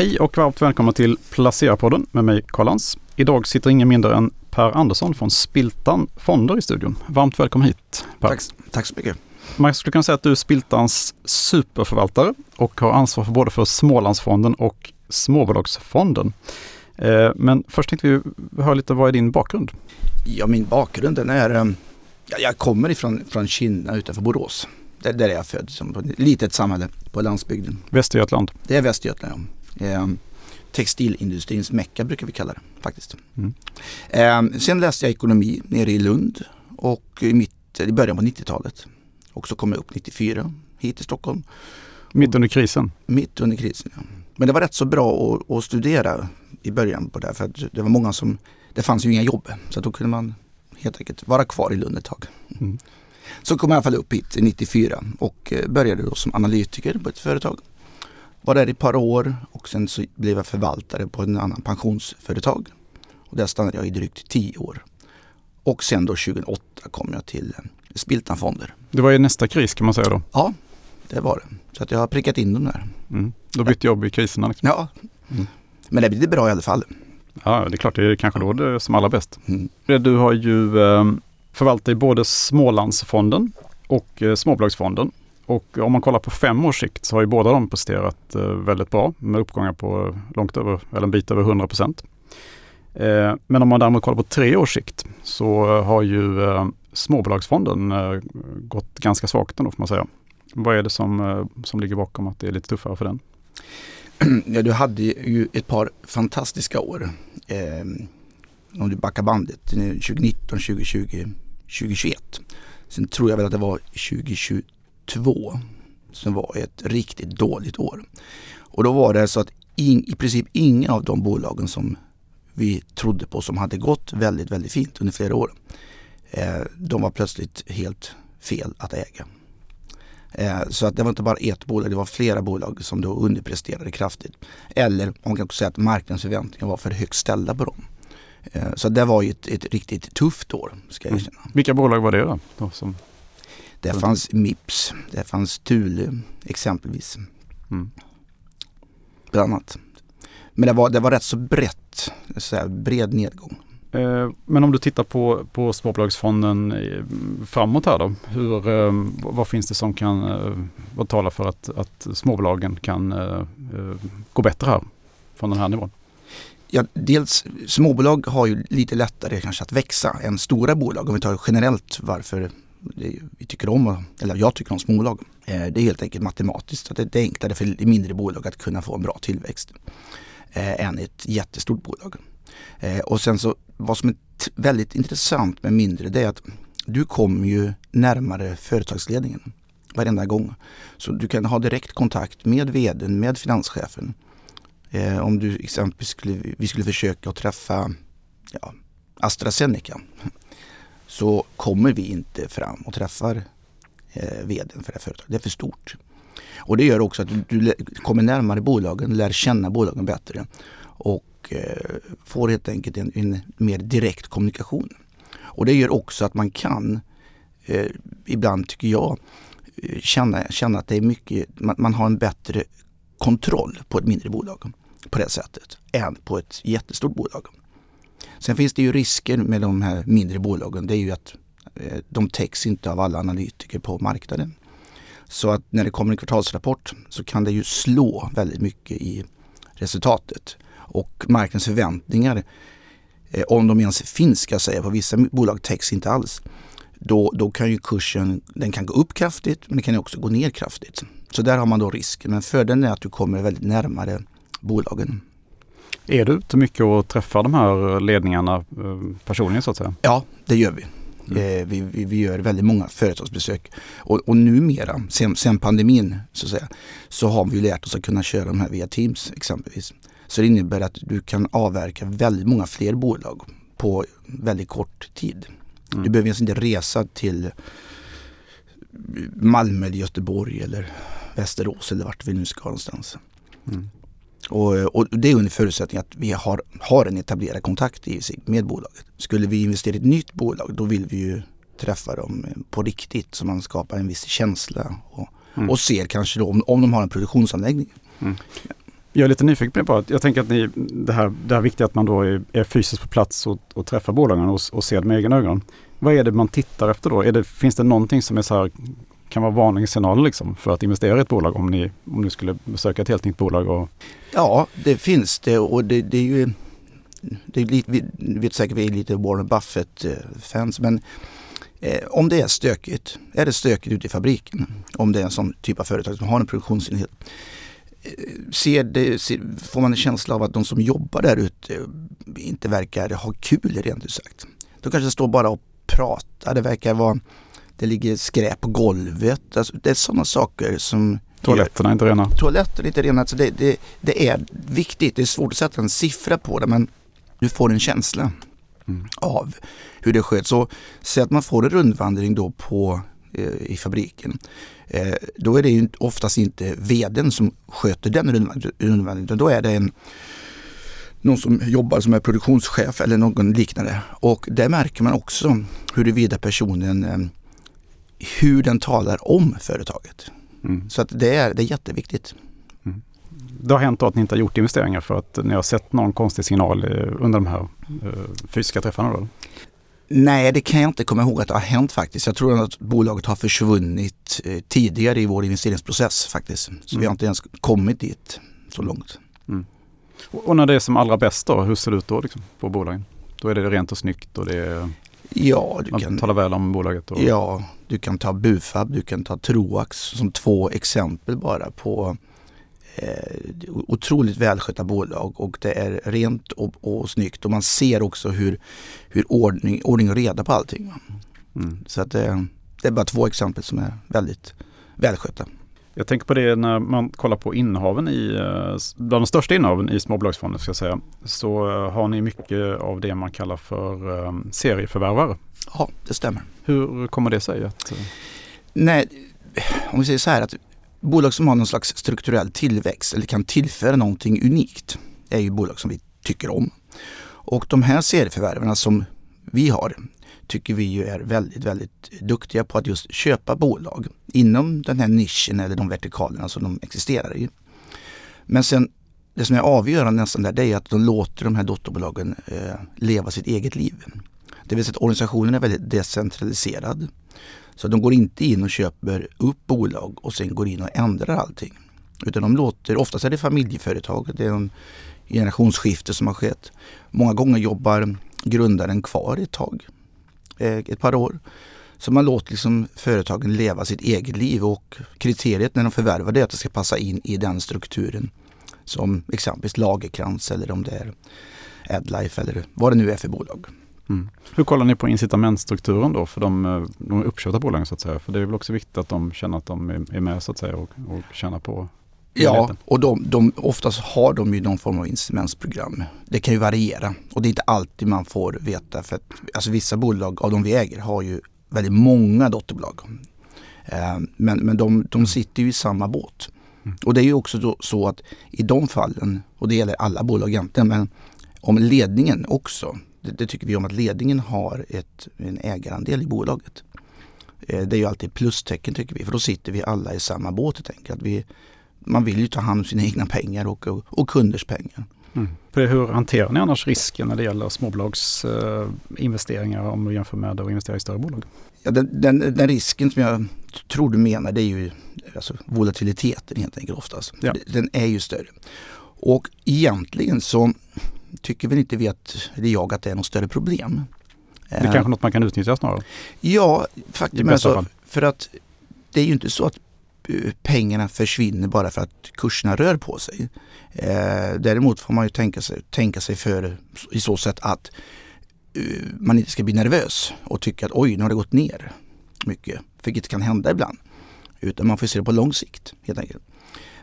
Hej och varmt välkomna till Placera-podden med mig Karl Lans. Idag sitter ingen mindre än Per Andersson från Spiltan Fonder i studion. Varmt välkommen hit Per. Tack, tack så mycket. Man skulle kunna säga att du är Spiltans superförvaltare och har ansvar för både för Smålandsfonden och Småbolagsfonden. Eh, men först tänkte vi höra lite, vad är din bakgrund? Ja, min bakgrund den är, eh, ja, jag kommer ifrån från Kinna utanför Borås. Där, där är jag född, som på ett litet samhälle på landsbygden. Västergötland? Det är Västergötland, ja. Eh, textilindustrins mecka brukar vi kalla det faktiskt. Mm. Eh, sen läste jag ekonomi nere i Lund och i, mitt, i början på 90-talet. Och så kom jag upp 94 hit till Stockholm. Mitt under krisen? Mitt under krisen, ja. Men det var rätt så bra att, att studera i början på det för att det var många som, det fanns ju inga jobb så då kunde man helt enkelt vara kvar i Lund ett tag. Mm. Så kom jag i alla fall upp hit 94 och eh, började då som analytiker på ett företag. Var där i ett par år och sen så blev jag förvaltare på en annan pensionsföretag. Och där stannade jag i drygt 10 år. Och sen då 2008 kom jag till eh, Spiltan Fonder. Det var ju nästa kris kan man säga då? Ja, det var det. Så att jag har prickat in dem där. Mm. Du bytte jobb i kriserna? Liksom. Ja, mm. men det blir bra i alla fall. Ja, det är klart. Det är kanske då det är som allra bäst. Mm. Du har ju eh, förvaltat i både Smålandsfonden och eh, Småbolagsfonden. Och om man kollar på fem års sikt så har ju båda de presterat eh, väldigt bra med uppgångar på långt över, eller en bit över 100 procent. Eh, men om man däremot kollar på tre års sikt så har ju eh, Småbolagsfonden gått ganska svagt ändå får man säga. Vad är det som, som ligger bakom att det är lite tuffare för den? Ja, du hade ju ett par fantastiska år. Om du backar bandet, 2019, 2020, 2021. Sen tror jag väl att det var 2022 som var ett riktigt dåligt år. Och då var det så att in, i princip inga av de bolagen som vi trodde på som hade gått väldigt, väldigt fint under flera år. Eh, de var plötsligt helt fel att äga. Eh, så att det var inte bara ett bolag, det var flera bolag som då underpresterade kraftigt. Eller man kan också säga att marknadens förväntningar var för högt ställda på dem. Eh, så det var ju ett, ett riktigt tufft år, ska jag mm. erkänna. Mm. Vilka bolag var det då? då som... Det fanns Mips, det fanns Thule exempelvis. Mm. Bland annat. Men det var, det var rätt så brett, så här, bred nedgång. Eh, men om du tittar på, på småbolagsfonden framåt här då. Hur, eh, vad finns det som kan vad talar för att, att småbolagen kan gå bättre här från den här nivån? Ja, dels småbolag har ju lite lättare kanske att växa än stora bolag. Om vi tar generellt varför vi tycker om, eller jag tycker om småbolag. Eh, det är helt enkelt matematiskt. Att det är enklare för mindre bolag att kunna få en bra tillväxt eh, än ett jättestort bolag. Eh, och sen så vad som är väldigt intressant med mindre det är att du kommer ju närmare företagsledningen varenda gång. Så du kan ha direkt kontakt med vdn, med finanschefen Eh, om du exempelvis skulle, vi skulle försöka att träffa ja, AstraZeneca så kommer vi inte fram och träffar eh, vdn för det här företaget. Det är för stort. Och det gör också att du, du kommer närmare bolagen, lär känna bolagen bättre och eh, får helt enkelt en, en, mer direkt kommunikation. Och det gör också att man kan, eh, ibland tycker jag, eh, känna, känna att det är mycket, man, man har en bättre kontroll på ett mindre bolag på det sättet än på ett jättestort bolag. Sen finns det ju risker med de här mindre bolagen. Det är ju att eh, de täcks inte av alla analytiker på marknaden. Så att när det kommer en kvartalsrapport så kan det ju slå väldigt mycket i resultatet. Och marknadens förväntningar, eh, om de ens finns ska jag säga, på vissa bolag täcks inte alls. Då, då kan ju kursen den kan gå upp kraftigt men den kan också gå ner kraftigt. Så där har man då risken. Men fördelen är att du kommer väldigt närmare bolagen. Är du ute mycket och träffar de här ledningarna eh, personligen så att säga? Ja, det gör vi. Mm. Eh, vi, vi, vi, gör väldigt många företagsbesök och, och numera, sen, sen pandemin så säga, så har vi lärt oss att kunna köra de här via Teams exempelvis. Så det innebär att du kan avverka väldigt många fler bolag på väldigt kort tid. Mm. Du behöver alltså inte resa till Malmö, eller Göteborg eller Västerås eller vart vi nu ska någonstans. Mm. Och, och, det är under förutsättning att vi har, har en etablerad kontakt i med bolaget. Skulle vi investera i ett nytt bolag då vill vi ju träffa dem på riktigt så man skapar en viss känsla och, mm. och ser kanske då om, om de har en produktionsanläggning. Mm. Jag är lite nyfiken på det. Jag tänker att ni, det, här, det här viktiga att man då är, är fysiskt på plats och, och träffar bolagen och, och ser det med egna ögon. Vad är det man tittar efter då? Det, finns det någonting som är så här, kan vara varningssignaler liksom för att investera i ett bolag om ni, om ni skulle besöka ett helt nytt bolag? Och... Ja, det finns det och det, det är ju det är lite, vi vet säkert vi är lite Warren Buffett-fans men eh, om det är stökigt, är det stökigt ute i fabriken, om det är en sån typ av företag som har en produktionsenhet, eh, ser det, ser, får man en känsla av att de som jobbar där ute inte verkar ha kul rent ut sagt. De kanske står bara och pratar, det verkar vara, det ligger skräp på golvet. Alltså, det är sådana saker som Toaletterna är inte rena. Toaletterna är inte rena. Alltså det, det, det, är viktigt. Det är svårt att sätta en siffra på det men du får en känsla mm. av hur det sköts. Så säg att man får en rundvandring då på, eh, i fabriken. Eh, då är det ju oftast inte vdn som sköter den rundvandringen utan då är det en någon som jobbar som är produktionschef eller någon liknande. Och där märker man också huruvida personen, eh, hur den talar om företaget. Mm. Så att det, är, det är jätteviktigt det har hänt att ni inte har gjort investeringar för att ni har sett någon konstig signal under de här eh, fysiska träffarna? Då? Nej, det kan jag inte komma ihåg att det har hänt faktiskt. Jag tror att bolaget har försvunnit eh, tidigare i vår investeringsprocess faktiskt. Så mm. vi har inte ens kommit dit så långt. Mm. Och när det är som allra bäst då, hur ser det ut då liksom, på bolagen? Då är det rent och snyggt och det är, ja, du man kan, talar väl om bolaget? Och... Ja, du kan ta Bufab, du kan ta Troax som två exempel bara på eh, otroligt välskötta bolag och det är rent och, och snyggt och man ser också hur, hur ordning, ordning och reda på allting. Mm. Så att eh, det är bara två exempel som är väldigt välskötta. Jag tänker på det när man kollar på innehaven i, eh, bland de största innehaven i småbolagsfonder ska säga, så eh, har ni mycket av det man kallar för um, serieförvärvare. Ja, det stämmer. Hur kommer det sig? Att, Nej, om vi säger så här att bolag som har någon slags strukturell tillväxt eller kan tillföra någonting unikt är ju bolag som vi tycker om. Och de här serieförvärven som vi har tycker vi ju är väldigt, väldigt duktiga på att just köpa bolag inom den här nischen eller de vertikalerna som de existerar i. Men sen det som är avgörande nästan där det är att de låter de här dotterbolagen eh, leva sitt eget liv. Det vill säga att organisationen är väldigt decentraliserad. Så de går inte in och köper upp bolag och sen går in och ändrar allting. Utan de låter, oftast är det familjeföretag, det är en generationsskifte som har skett. Många gånger jobbar grundaren kvar ett tag, Eh, ett par år. Så man låter liksom företagen leva sitt eget liv och kriteriet när de förvärvar det är att det ska passa in i den strukturen. Som exempelvis Lagerkrans eller om det är Adlife eller vad det nu är för bolag. Mm. Hur kollar ni på incitamentstrukturen då för de, eh, de uppköpta bolagen så att säga? För det är väl också viktigt att de känner att de är med så att säga och, och tjänar på Ja, och de, de, oftast har de ju någon form av incitamentsprogram. Det kan ju variera och det är inte alltid man får veta för att alltså vissa bolag av de vi äger har ju väldigt många dotterbolag. Eh, men men de, de sitter ju i samma båt. Mm. Och det är ju också så att i de fallen, och det gäller alla bolag egentligen, men om ledningen också det, det, tycker vi om att ledningen har ett, en ägarandel i bolaget. Eh, det är ju alltid plustecken tycker vi för då sitter vi alla i samma båt helt enkelt. Vi, man vill ju ta hand om sina egna pengar och, och, och kunders pengar. Mm. Hur hanterar ni annars risken när det gäller småbolagsinvesteringar eh, om vi jämför med att investera i större bolag? Ja, den, den, den, risken som jag tror du menar det är ju alltså, volatiliteten helt enkelt oftast. Ja. Den är ju större. Och egentligen så tycker väl inte vi att, eller jag, att det är något större problem. Det är kanske något man kan utnyttja snarare? Ja, faktiskt. Men alltså, för att det är ju inte så att eh, Eh, pengarna försvinner bara för att kurserna rör på sig. Eh, däremot får man ju tänka sig, tänka sig för i så sätt att uh, man inte ska bli nervös och tycka att oj, nu har det gått ner mycket. Vilket kan hända ibland. Utan man får se det på lång sikt helt enkelt.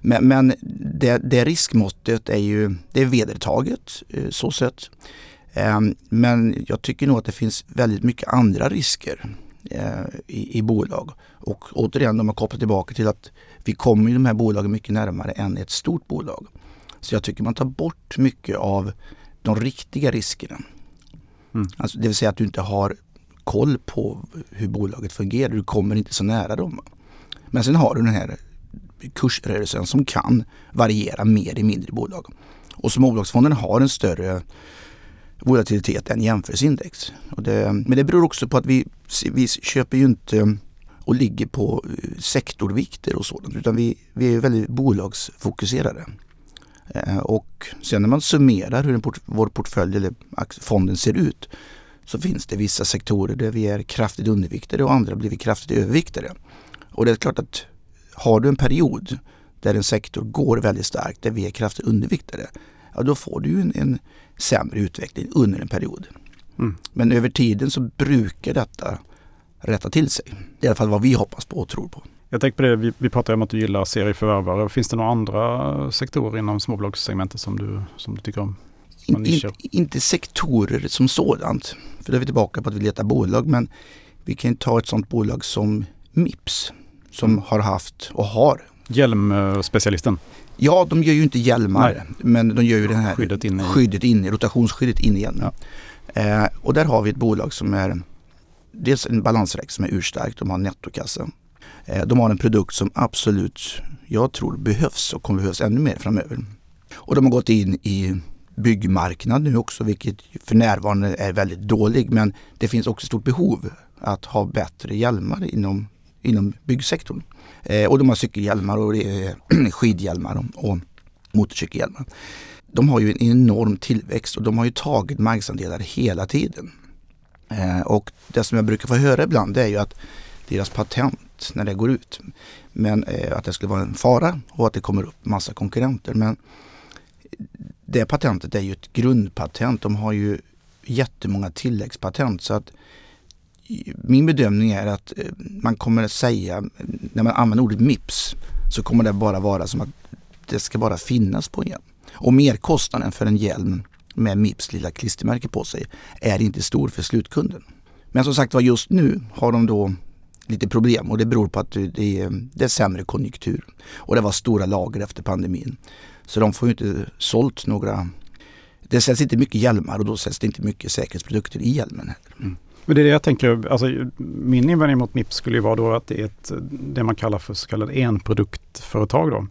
Men, men det, det riskmåttet är ju det är vedertaget eh, så sett. Ehm, men jag tycker nog att det finns väldigt mycket andra risker i, i bolag. Och återigen, om man kopplar tillbaka till att vi kommer de här bolagen mycket närmare än ett stort bolag. Så jag tycker man tar bort mycket av de riktiga riskerna. Mm. Alltså, det vill säga att du inte har koll på hur bolaget fungerar. Du kommer inte så nära dem. Men sen har du den här kursrörelsen som kan variera mer i mindre bolag. Och småbolagsfonderna har en större volatilitet än jämförelseindex. Och det, men det beror också på att vi, vi köper ju inte eh, och ligger på eh, sektorvikter och sådant utan vi, vi är väldigt bolagsfokuserade. Eh, och sen när man summerar hur port, vår portfölj eller fonden ser ut så finns det vissa sektorer där vi är kraftigt underviktade och andra blir vi kraftigt överviktade. Och det är klart att har du en period där en sektor går väldigt starkt, där vi är kraftigt underviktade, ja då får du en, en sämre utveckling under en period. Mm. Men över tiden så brukar detta rätta till sig. Det är i alla fall vad vi hoppas på och tror på. Jag tänker på det, vi, vi pratade om att du gillar serieförvärvare. Finns det några andra sektorer inom småbolagssegmentet som du, som du tycker om? In, in, inte sektorer som sådant, för då är vi tillbaka på att vi letar bolag. Men vi kan ta ett sådant bolag som Mips som mm. har haft och har Hjälmspecialisten? Ja, de gör ju inte hjälmar Nej. men de gör ju det här skyddet inne i, skyddet inne, rotationsskyddet in i hjälmen. Ja. Eh, och där har vi ett bolag som är dels en balansräck som är urstark, de har nettokassa. Eh, de har en produkt som absolut, jag tror behövs och kommer behövas ännu mer framöver. Och de har gått in i byggmarknad nu också, vilket för närvarande är väldigt dålig. Men det finns också stort behov att ha bättre hjälmar inom, inom byggsektorn. Eh, och de har cykelhjälmar och eh, skidhjälmar och motorcykelhjälmar. De har ju en enorm tillväxt och de har ju tagit marknadsandelar hela tiden. Eh, och det som jag brukar få höra ibland det är ju att deras patent när det går ut, men eh, att det skulle vara en fara och att det kommer upp massa konkurrenter. Men det patentet är ju ett grundpatent. De har ju jättemånga tilläggspatent så att min bedömning är att eh, man kommer att säga, när man använder ordet MIPS, så kommer det bara vara som att det ska bara finnas på en hjälm. Och merkostnaden för en hjälm med Mips lilla klistermärke på sig är inte stor för slutkunden. Men som sagt var just nu har de då lite problem och det beror på att det är, det är sämre konjunktur. Och det var stora lager efter pandemin. Så de får ju inte sålt några det säljs inte mycket hjälmar och då säljs det inte mycket säkerhetsprodukter i hjälmen heller. Mm. Men det är det jag tänker, alltså, min invändning mot Mips skulle ju vara då att det är ett, det man kallar för så kallade enproduktföretag då.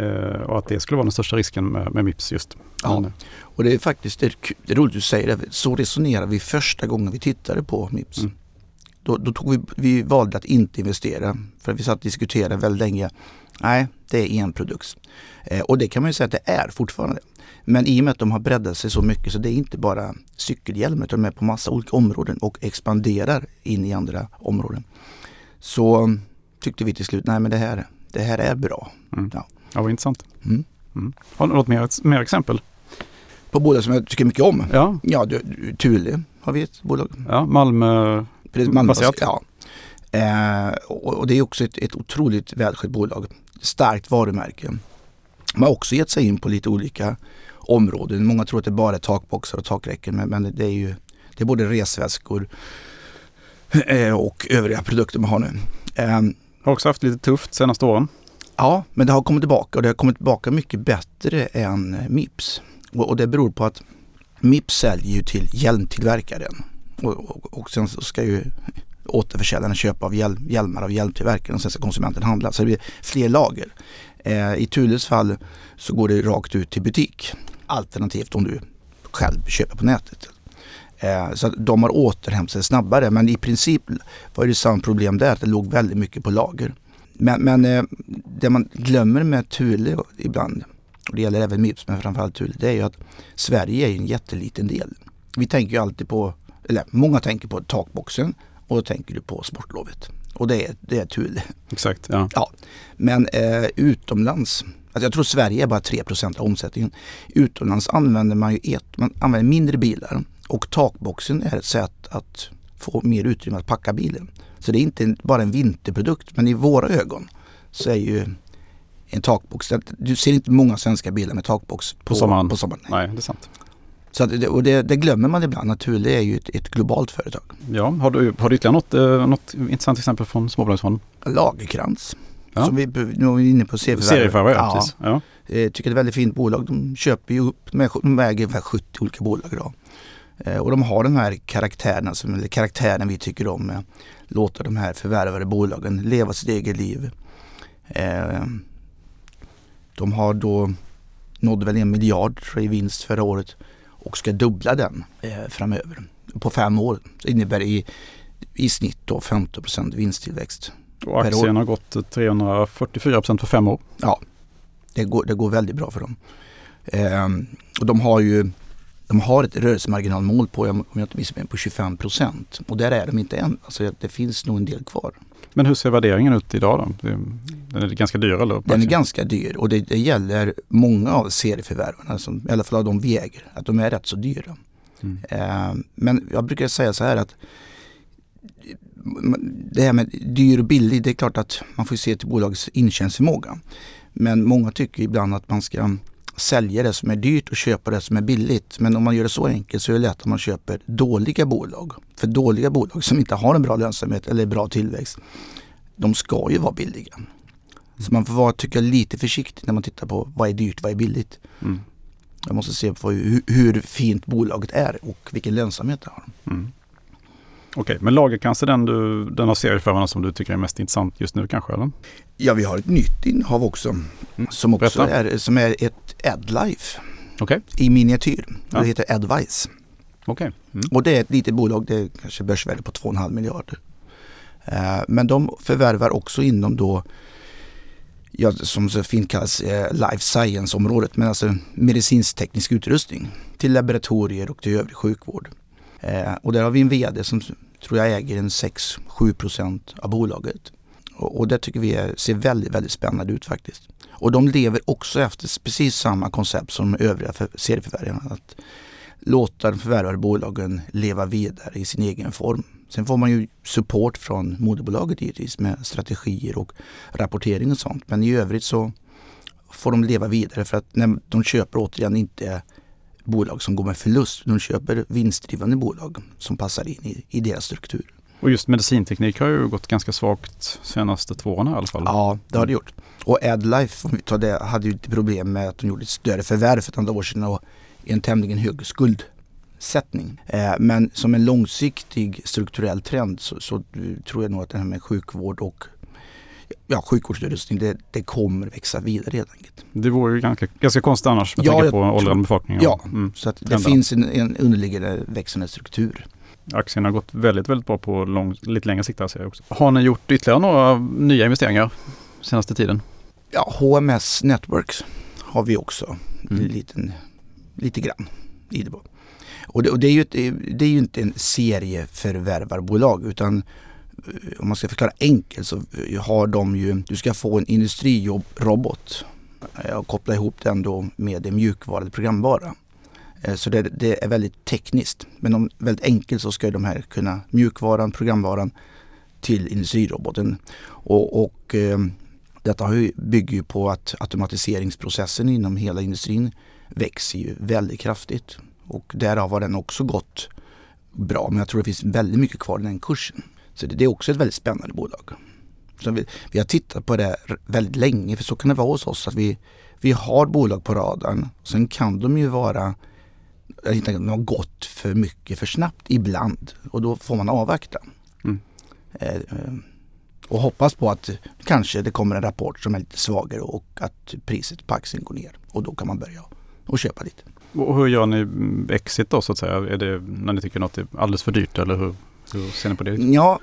Eh, och att det skulle vara den största risken med, med Mips just. Ja, Men, och det är faktiskt det är, det är roligt du säger det. Så resonerade vi första gången vi tittade på Mips. Mm. Då, då, tog vi, vi valde att inte investera för vi satt och diskuterade väldigt länge. Nej, det är en produkt. Eh, och det kan man ju säga att det är fortfarande. Men i och med att de har breddat sig så mycket så det är inte bara cykelhjälmar utan de är på massa olika områden och expanderar in i andra områden. Så tyckte vi till slut, nej men det här, det här är bra. Mm. Ja. ja, vad intressant. Mm. Mm. Har du något mer, mer exempel? På bolag som jag tycker mycket om? Ja, ja Thule har vi ett bolag. Ja, Malmö, Malmö baserat. Ja. Eh, och, och, det är också ett, ett otroligt välskött bolag. Starkt varumärke. Man har också gett sig in på lite olika områden. Många tror att det bara är takboxar och takräcken men, men det är ju det är både resväskor eh, och övriga produkter man har nu. Eh, har också haft lite tufft senaste åren. Ja, men det har kommit tillbaka och det har kommit tillbaka mycket bättre än Mips. Och, och det beror på att Mips säljer ju till hjälmtillverkaren och, och, och sen ska ju återförsäljaren köpa av hjäl hjälmar av hjälmtillverkaren och sen ska konsumenten handla. Så det blir fler lager. Eh, I Thules fall så går det rakt ut till butik. Alternativt om du själv köper på nätet. Eh, så de har återhämtat sig snabbare men i princip var det samma problem där, att det låg väldigt mycket på lager. Men, men eh, det man glömmer med Thule ibland, och det gäller även Mips men framförallt Thule, det är ju att Sverige är en jätteliten del. Vi tänker ju alltid på, eller många tänker på takboxen och då tänker du på sportlovet. Och det är, det är Thule. Exakt, ja. ja. Men eh, utomlands, alltså jag tror Sverige är bara 3% av omsättningen. Utomlands använder man ju ett, man använder mindre bilar och takboxen är ett sätt att få mer utrymme att packa bilen. Så det är inte bara en vinterprodukt men i våra ögon så är ju en takbox, du ser inte många svenska bilar med takbox på, på sommaren. På sommaren nej. nej, det är sant. Så att, och det, det, glömmer man ibland. Naturligt är ju ett, ett, globalt företag. Ja, har du, har du ytterligare något, eh, något intressant exempel från Småbolagsfonden? Lagerkrans. Ja. Som vi, nu är vi inne på serieförvärv. Ja, ja. Jag eh, tycker det är ett väldigt fint bolag. De köper ju upp, de äger ungefär 70 olika bolag idag. Eh, och de har de här karaktärerna, som, eller karaktären vi tycker om. Med, låta de här förvärvade bolagen leva sitt eget liv. Eh, de har då nådde väl en miljard i vinst förra året och ska dubbla den eh, framöver på fem år. Det innebär i, i snitt då 15 vinsttillväxt. Och aktien har gått 344% på fem år. Ja, det går, det går väldigt bra för dem. Eh, och de har ju de har ett rörelsemarginalmål på, om jag inte missminner på 25 procent. Och där är de inte än. Alltså det finns nog en del kvar. Men hur ser värderingen ut idag då? Den är ganska dyr eller? Den är ganska dyr och det, det gäller många av serieförvärven, alltså, i alla fall av de vi äger, att de är rätt så dyra. Mm. Eh, men jag brukar säga så här att det här med dyr och billig, det är klart att man får se till bolagets intjäningsförmåga. Men många tycker ibland att man ska sälja det som är dyrt och köpa det som är billigt. Men om man gör det så enkelt så är det lätt att man köper dåliga bolag. För dåliga bolag som inte har en bra lönsamhet eller bra tillväxt, de ska ju vara billiga. Så man får vara, tycka lite försiktig när man tittar på vad är dyrt, vad är billigt. Mm. Jag måste se på hur, hur, fint bolaget är och vilken lönsamhet det har. Mm. Okej, men Lagercrantz är den, du, den av serieförvärvarna som du tycker är mest intressant just nu kanske? Eller? Ja, vi har ett nytt innehav också. Mm. Som också är, som är ett Adlife. Okay. I miniatyr. Ja. Det heter Advice. Okay. Mm. Och det är ett litet bolag, det är kanske börsvärde på 2,5 miljarder. Uh, men de förvärvar också inom då ja, som så fint kallas eh, life science-området, men alltså medicinsk-teknisk utrustning till laboratorier och till övrig sjukvård. Eh, och där har vi en VD som tror jag äger en 6-7 procent av bolaget. Och, och det tycker vi är, ser väldigt, väldigt spännande ut faktiskt. Och de lever också efter precis samma koncept som de övriga för, serieförvärvarna. Att låta de förvärvade bolagen leva vidare i sin egen form. Sen får man ju support från moderbolaget givetvis med strategier och rapportering och sånt. Men i övrigt så får de leva vidare för att när de köper återigen inte bolag som går med förlust. De köper vinstdrivande bolag som passar in i, i deras struktur. Och just medicinteknik har ju gått ganska svagt senaste två åren i alla fall. Ja, det har det gjort. Och Adlife, om vi tar det, hade ju inte problem med att de gjorde ett större förvärv för ett antal år sedan och en tämligen hög skuldsättning. Eh, men som en långsiktig strukturell trend så, så, tror jag nog att det här med sjukvård och ja, sjukvårdsutrustning, det, det kommer växa vidare helt enkelt. Det vore ju ganska, ganska konstigt annars med ja, tanke på åldrande befolkning. Ja, mm, så att det finns en, en underliggande växande struktur. Aktien har gått väldigt, väldigt bra på lång, lite längre sikt. Alltså också. Har ni gjort ytterligare några nya investeringar senaste tiden? Ja, HMS Networks har vi också mm. liten, lite grann i det. Och det, och det, är ju ett, det är ju inte en serieförvärvarbolag utan Eh, Eh, om man ska förklara enkelt så eh, har de ju, du ska få en industrijobbrobot eh, och koppla ihop den då med en mjukvara eller programvara. Så det, det, är väldigt tekniskt. Men om, väldigt enkelt så ska de här kunna mjukvaran, programvaran till industriroboten. Och, och detta bygger ju på att automatiseringsprocessen inom hela industrin växer ju väldigt kraftigt. Och därav har den också gått bra. Men jag tror det finns väldigt mycket kvar i den kursen. Så det, det är också ett väldigt spännande bolag. Så vi, vi, har tittat på det väldigt länge för så kan det vara hos oss att vi, vi har bolag på radarn. Sen kan de ju vara inte de har gått för mycket för snabbt ibland och då får man avvakta. Mm. Eh, eh, och hoppas på att kanske det kommer en rapport som är lite svagare och att priset på aktien går ner och då kan man börja och köpa lite. Och hur gör ni exit då så att säga? Är det när ni tycker något är alldeles för dyrt eller hur? Hur ser ni på det? Ja,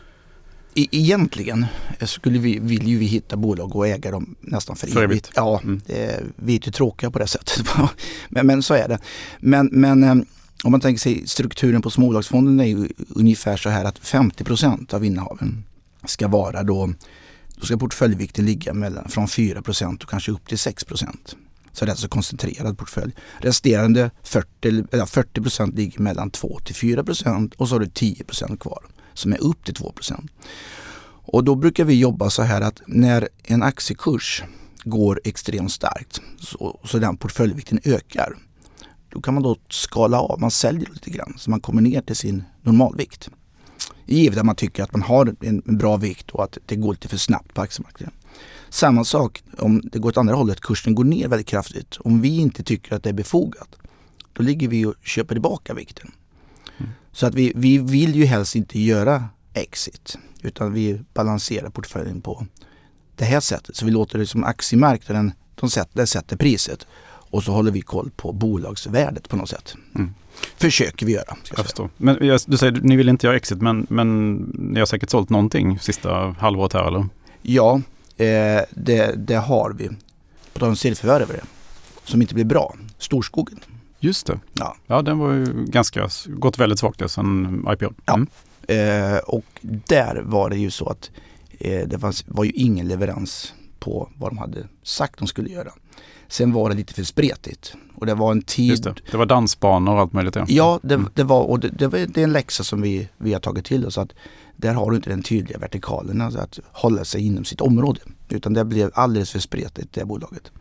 e egentligen skulle vi, vill ju vi hitta bolag och äga dem nästan för, för evigt. Ja, mm. det, vi är ju tråkiga på det sättet. men, men så är det. Men, men eh, om man tänker sig strukturen på småbolagsfonden är ju ungefär så här att 50% av innehaven ska vara då, då ska portföljvikten ligga mellan, från 4% och kanske upp till 6 så det är alltså koncentrerad portfölj. Resterande 40, eller 40 ligger mellan 2 till 4% och så har du 10% kvar som är upp till 2 Och då brukar vi jobba så här att när en aktiekurs går extremt starkt så, så den portföljvikten ökar. Då kan man då skala av, man säljer lite grann så man kommer ner till sin normalvikt. Givet att man tycker att man har en, bra vikt och att det går lite för snabbt på aktiemarknaden. Samma sak om det går åt andra hållet, kursen går ner väldigt kraftigt. Om vi inte tycker att det är befogat, då ligger vi och köper tillbaka vikten. Mm. Så att vi, vi vill ju helst inte göra exit, utan vi balanserar portföljen på det här sättet. Så vi låter det som aktiemarknaden, de sätter, sätter priset. Och så håller vi koll på bolagsvärdet på något sätt. Mm. Försöker vi göra. Jag förstår. Men du säger ni vill inte göra exit men, men ni har säkert sålt någonting sista halvåret här eller? Ja, eh, det, det, har vi. På tal om serieförvärvare som inte blir bra. Storskogen. Just det. Ja, ja den var ju ganska, gått väldigt svagt sen IPO. Mm. Ja. Eh, och där var det ju så att eh, det fanns, var ju ingen leverans på vad de hade sagt de skulle göra. Sen var det lite för spretigt. Och det var en tid... Det. det. var dansbanor och allt möjligt. Ja, ja det, mm. det, var, och det, det, var, det är en läxa som vi, vi har tagit till oss. Att där har du inte den tydliga vertikalen, alltså att hålla sig inom sitt område. Utan det blev alldeles för spretigt det bolaget.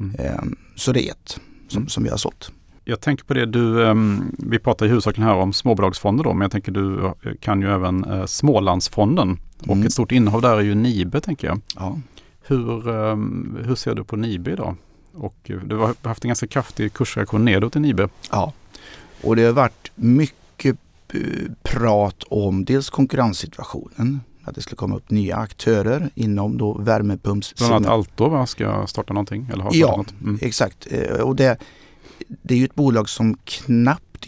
Mm. Ehm, så det är ett som, mm. som vi har sålt. Jag tänker på det, du, um, vi pratar i huvudsakligen här om småbolagsfonder då, men jag tänker du eh, kan ju även uh, Smålandsfonden. Och mm. ett stort innehav där är ju Nibe tänker jag. Ja. Hur, um, hur ser du på Nibe idag? Och du har haft en ganska kraftig kursreaktion nedåt i Nibe. Ja, och det har varit mycket eh, prat om dels konkurrenssituationen, att det skulle komma upp nya aktörer inom då värmepumps... Bland annat Alto ska starta någonting? Eller har ja, något. Mm. exakt. Eh, och det, det är ju ett bolag som knappt,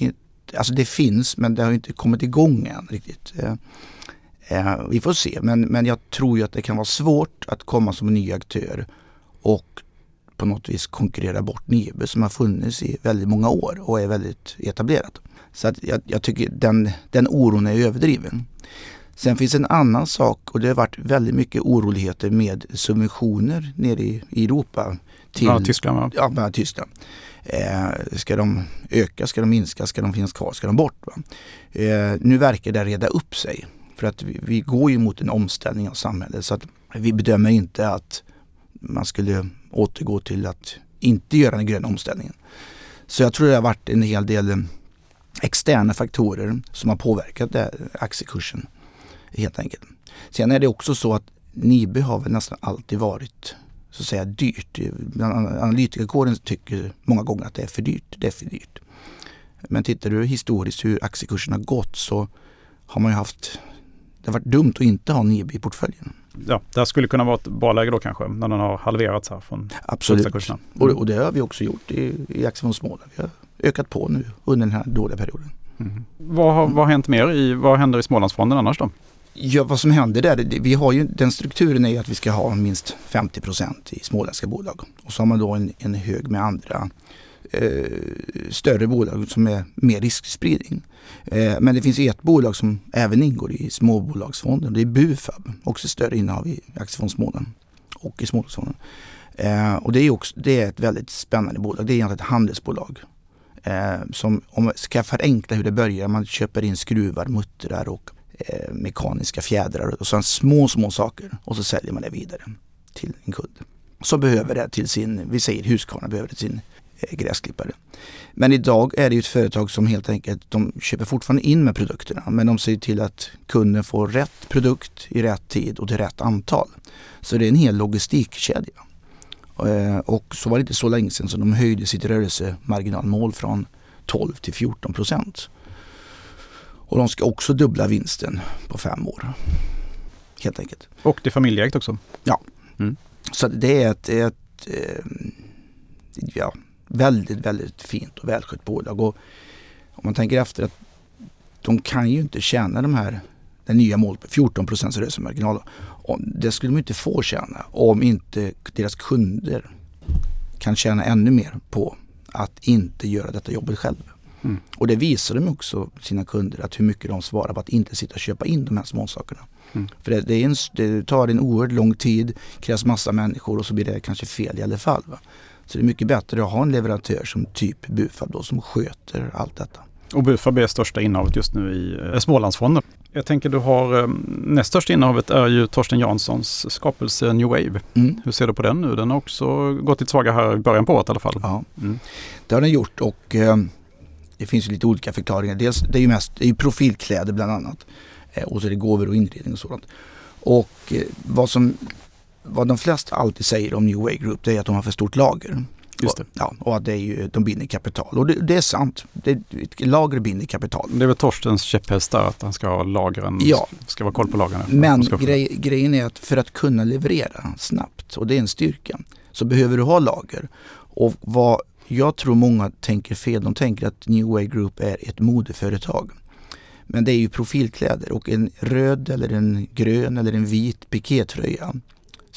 alltså det finns men det har inte kommit igång än riktigt. Eh, vi får se, men, men jag tror ju att det kan vara svårt att komma som en ny aktör och på något vis konkurrera bort Nibe som har funnits i väldigt många år och är väldigt etablerat. Så att jag, jag tycker den, den oron är överdriven. Sen finns en annan sak och det har varit väldigt mycket oroligheter med subventioner nere i, i Europa. Till, ja, Tyskland va? Ja, bland Tyskland. Eh, ska de öka, ska de minska, ska de finnas kvar, ska de bort? Eh, nu verkar det reda upp sig. För att vi, vi, går ju mot en omställning av samhället så att vi bedömer inte att man skulle återgå till att inte göra den gröna omställningen. Så jag tror det har varit en hel del eh, externa faktorer som har påverkat aktiekursen helt enkelt. Sen är det också så att Nibe har väl nästan alltid varit så att säga dyrt. Analytikerkåren tycker många gånger att det är för dyrt. Det är för dyrt. Men tittar du historiskt hur aktiekursen har gått så har man ju haft det har varit dumt att inte ha Nibe i portföljen ja, det här skulle kunna vara ett bra läge då kanske när den har halverats här från Absolut. Mm. Och, och, det har vi också gjort i, i Aktiefond Småland. Vi har ökat på nu under den här dåliga perioden. Mm. Vad, har, vad har hänt mer i, vad händer i Smålandsfonden annars då? Ja, vad som händer där, vi har ju, den strukturen är att vi ska ha minst 50% i småländska bolag. Och så har man då en, en hög med andra eh, större bolag som är mer riskspridning. Eh, men det finns ett bolag som även ingår i småbolagsfonden. Det är Bufab, också större innehav i Aktiefond Småland och i Småbolagsfonden. Eh, och det är, också, det är ett väldigt spännande bolag. Det är egentligen ett handelsbolag. Eh, som, om man ska förenkla hur det börjar, man köper in skruvar, muttrar och eh, mekaniska fjädrar och sådana små, små saker och så säljer man det vidare till en kund. Som behöver det till sin, vi säger Husqvarna behöver det till sin gräsklippare. Men idag är det ett företag som helt enkelt, de köper fortfarande in med produkterna men de ser till att kunden får rätt produkt i rätt tid och till rätt antal. Så det är en hel logistikkedja. Eh, och så var det inte så länge sedan som de höjde sitt rörelsemarginalmål från 12 till 14 procent. Och de ska också dubbla vinsten på fem år. Helt enkelt. Och det är familjeägt också? Ja. Mm. Så det är ett, ett eh, ja, väldigt, väldigt fint och välskött bolag. Och om man tänker efter att de kan ju inte tjäna de här, den nya målet på 14 procents rörelsemarginal. Det skulle de inte få tjäna om inte deras kunder kan tjäna ännu mer på att inte göra detta jobbet själv. Mm. Och det visar de också sina kunder att hur mycket de svarar på att inte sitta och köpa in de här småsakerna. Mm. För det, det, en, det, tar en oerhört lång tid, krävs massa människor och så blir det kanske fel i alla fall. Va? Så det är mycket bättre att ha en leverantör som typ Bufab då som sköter allt detta. Och Bufab är största innehavet just nu i eh, Smålandsfonden. Jag tänker du har eh, näst största innehavet är ju Torsten Janssons skapelse New Wave. Mm. Hur ser du på den nu? Den har också gått lite svaga här i början på året i alla fall. Ja, mm. det har den gjort och eh, det finns lite olika förklaringar. Dels det är ju mest det är profilkläder bland annat. Eh, och så är det gåvor och inredning och sådant. Och eh, vad som vad de flesta alltid säger om New Way Group det är att de har för stort lager. Just det. Och, ja, och att det är ju, de binder kapital. Och det, det är sant. Det, lager binder kapital. Det är väl Torstens käpphäst där att han ska ha lagren, Ja. ska vara koll på lagren. Men grej, grejen är att för att kunna leverera snabbt, och det är en styrka, så behöver du ha lager. Och vad jag tror många tänker fel, de tänker att New Way Group är ett modeföretag. Men det är ju profilkläder och en röd eller en grön eller en vit pikétröja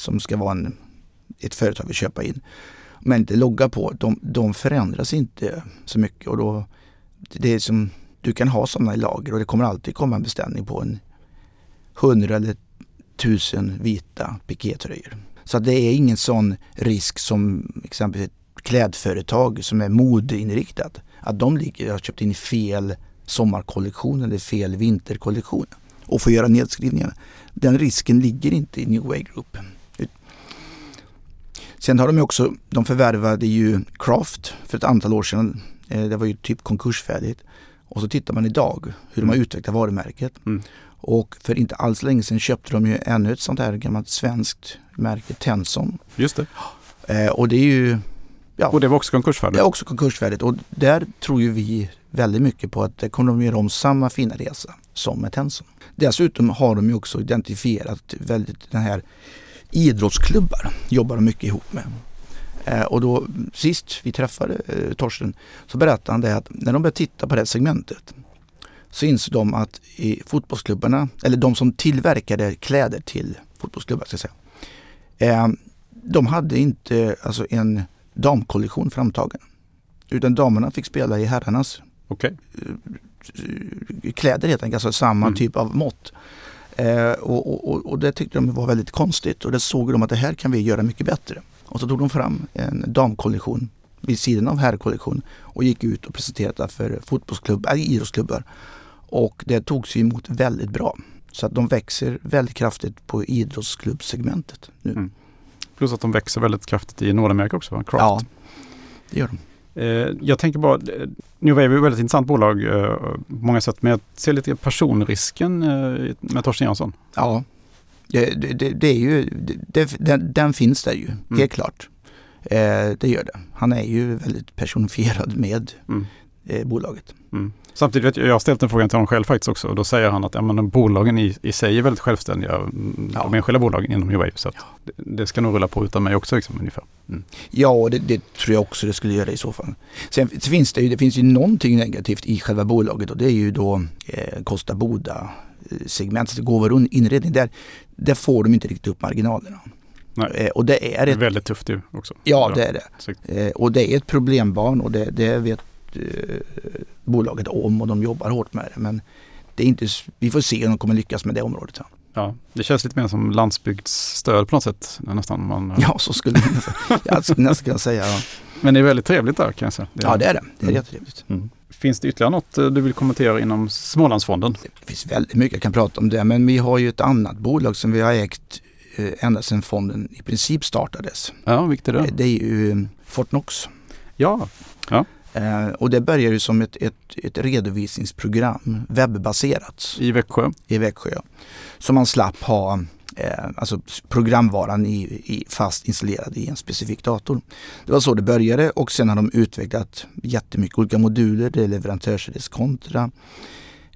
som ska vara en, ett företag vill köpa in. Men inte logga på, de, de förändras inte så mycket och då det är som, du kan ha sådana i lager och det kommer alltid komma en beställning på en 100 eller tusen vita pikétröjor. Så det är ingen sån risk som exempelvis ett klädföretag som är modeinriktat. Att de ligger och har köpt in fel sommarkollektion eller fel vinterkollektion och får göra nedskrivningar. Den risken ligger inte i New Way Group. Sen har de ju också, de förvärvade ju Craft för ett antal år sedan. Eh, Det var ju typ konkursfärdigt. Och så tittar man idag hur de har utvecklat varumärket. Mm. Och för inte alls länge sedan köpte de ju ännu ett sånt här gammalt svenskt märke, Tenson. Just det. Eh, och det är ju Ja. Och det var också konkursfärdigt. det är också konkursfärdigt och där tror ju vi väldigt mycket på att det kommer de göra om samma fina resa som med Tenson. Dessutom har de ju också identifierat väldigt den här idrottsklubbar jobbar de mycket ihop med. Eh, och då sist vi träffade eh, Torsten så berättade han det att när de började titta på det segmentet så insåg de att i fotbollsklubbarna, eller de som tillverkade kläder till fotbollsklubbar ska säga, eh, de hade inte alltså en damkollektion framtagen. Utan damerna fick spela i herrarnas Okej. kläder helt enkelt, alltså samma Mm. typ av mått. Eh, och, och, och- det tyckte de var väldigt konstigt och det såg de att det här kan vi göra mycket bättre. Och så tog de fram en damkollektion vid sidan av herrkollektion och gick ut och presenterade för fotbollsklubbar, äh, idrottsklubbar. Och det togs ju emot väldigt bra. Så att de växer väldigt kraftigt på idrottsklubbsegmentet nu. Mm. Plus att de växer väldigt kraftigt i Nordamerika också? Craft. Ja, det gör de. Eh, jag tänker bara, eh, New Wave är ett väldigt intressant bolag eh, på många sätt, men jag ser lite personrisken med Torsten Jansson. Ja, det, det, det, det är ju, det, det, den, den finns där ju, Mm. helt klart. Eh, det gör det. Han är ju väldigt personifierad med Mm. bolaget. Mm. Samtidigt vet jag, jag har ställt den frågan till honom själv faktiskt också och då säger han att ja, men, bolagen i, i sig är väldigt självständiga, mm, Ja. de enskilda bolagen inom New Wave. Så det, det ska nog rulla på utan mig också liksom, ungefär. Mm. Ja, och det, det tror jag också det skulle göra i så fall. Sen finns det ju, det finns ju någonting negativt i själva bolaget och det är ju då eh, Kosta Boda eh, segmentet, gåvor och inredning. Där, där får de inte riktigt upp marginalerna. Nej. Eh, och det är Det är ett, väldigt tufft ju också. ja det är det. Eh, och det är ett problembarn och det, det vet eh, bolaget om och de jobbar hårt med det. Men det är inte, vi får se om de kommer lyckas med det området. sen. Ja, det känns lite mer som landsbygdsstöd på något sätt. Nästan man, Ja, så skulle jag nästan, kunna säga. Ja. Men det är väldigt trevligt där kan jag säga. ja, det är det. Det är Mm. jättetrevligt. Mm. Finns det ytterligare något eh, du vill kommentera inom Smålandsfonden? Det finns väldigt mycket jag kan prata om det. Men vi har ju ett annat bolag som vi har ägt eh, ända sedan fonden i princip startades. Ja, vilket är det? Eh, Det är ju eh, Fortnox. Ja, Eh, och det börjar ju som ett, ett, ett redovisningsprogram, webbaserat. i Växjö. i Växjö. Så man slapp ha eh, alltså programvaran i, i fast installerad i en specifik dator. Det var så det började och sen har de utvecklat jättemycket olika moduler. Det är leverantörsreskontra.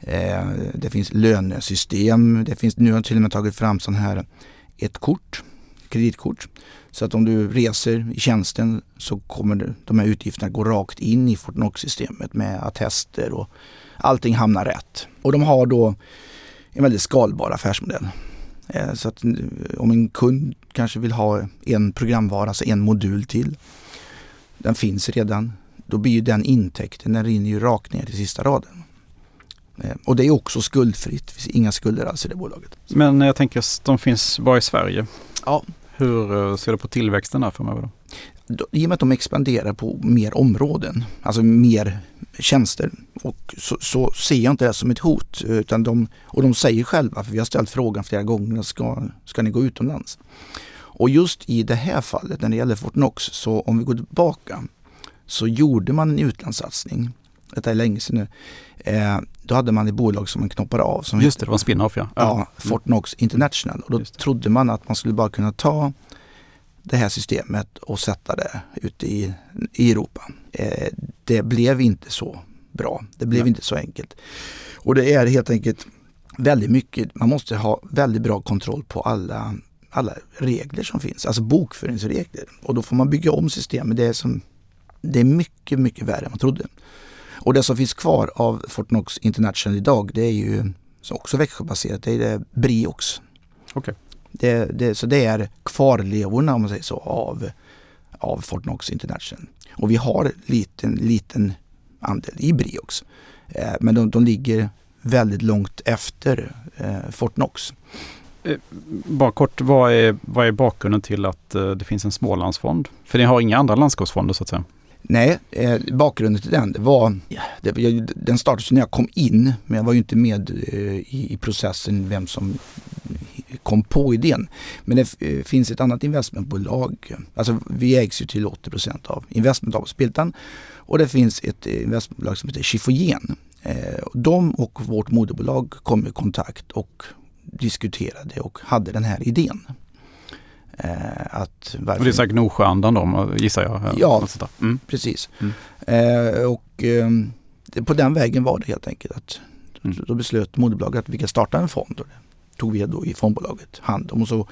Eh, det finns lönesystem. Det finns, nu har de till och med tagit fram sån här ett kort, kreditkort. Så att om du reser i tjänsten så kommer de här utgifterna gå rakt in i Fortnox-systemet med attester och allting hamnar rätt. Och de har då en väldigt skalbar affärsmodell. Eh, Så att eh, om en kund kanske vill ha en programvara, alltså en modul till. Den finns redan. Då blir ju den intäkten, den rinner ju rakt ner till sista raden. Eh, Och det är också skuldfritt. Det finns inga skulder alls i det bolaget. Men jag tänker de finns bara i Sverige. Ja. Hur ser du på tillväxten där framöver? Då? I och med att de expanderar på mer områden, alltså mer tjänster. Och så, så ser jag inte det som ett hot. Utan de, och de säger själva, för vi har ställt frågan flera gånger, ska, ska ni gå utomlands? Och just i det här fallet när det gäller Fortnox, så om vi går tillbaka så gjorde man en utlandssatsning. Detta är länge sedan nu. Eh, då hade man ett bolag som man knoppade av som Just det, det var en spin-off ja. ja, Fortnox International. Och då trodde man att man skulle bara kunna ta det här systemet och sätta det ute i, i Europa. Eh, det blev inte så bra. Det blev Nej. inte så enkelt. Och det är helt enkelt väldigt mycket, man måste ha väldigt bra kontroll på alla, alla regler som finns, alltså bokföringsregler. Och då får man bygga om systemet. Det är, som, det är mycket, mycket värre än man trodde. Och det som finns kvar av Fortnox International idag det är ju också Växjöbaserat, det är det Briox. Okay. Det, det, så det är kvarlevorna om man säger så av, av Fortnox International. Och vi har liten, liten andel i Briox. Eh, men de, de ligger väldigt långt efter eh, Fortnox. Eh, bara kort, vad är, vad är bakgrunden till att eh, det finns en Smålandsfond? För ni har inga andra landskapsfonder så att säga? Nej, eh, bakgrunden till den var, det, jag, den startades när jag kom in men jag var ju inte med eh, i, i, processen vem som kom på idén. Men det eh, finns ett annat investmentbolag, alltså vi ägs ju till 80 av investment av Spiltan och det finns ett investmentbolag som heter Chifogen. Eh, de och vårt moderbolag kom i kontakt och diskuterade och hade den här idén. Eh, att varför... Det är säkert Gnosjöandan då gissar jag? Ja, mm. precis. Mm. Eh, och eh, på den vägen var det helt enkelt att mm. då beslöt moderbolaget att vi kan starta en fond. Tog vi då i fondbolaget hand om och så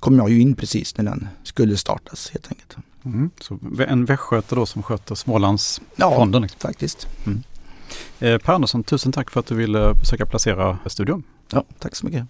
kom jag ju in precis när den skulle startas helt enkelt. Mm. Så en västgöte då som sköter Smålandsfonden? Ja, faktiskt. Mm. Eh, per Andersson, tusen tack för att du ville besöka Placera studion. Ja, tack så mycket.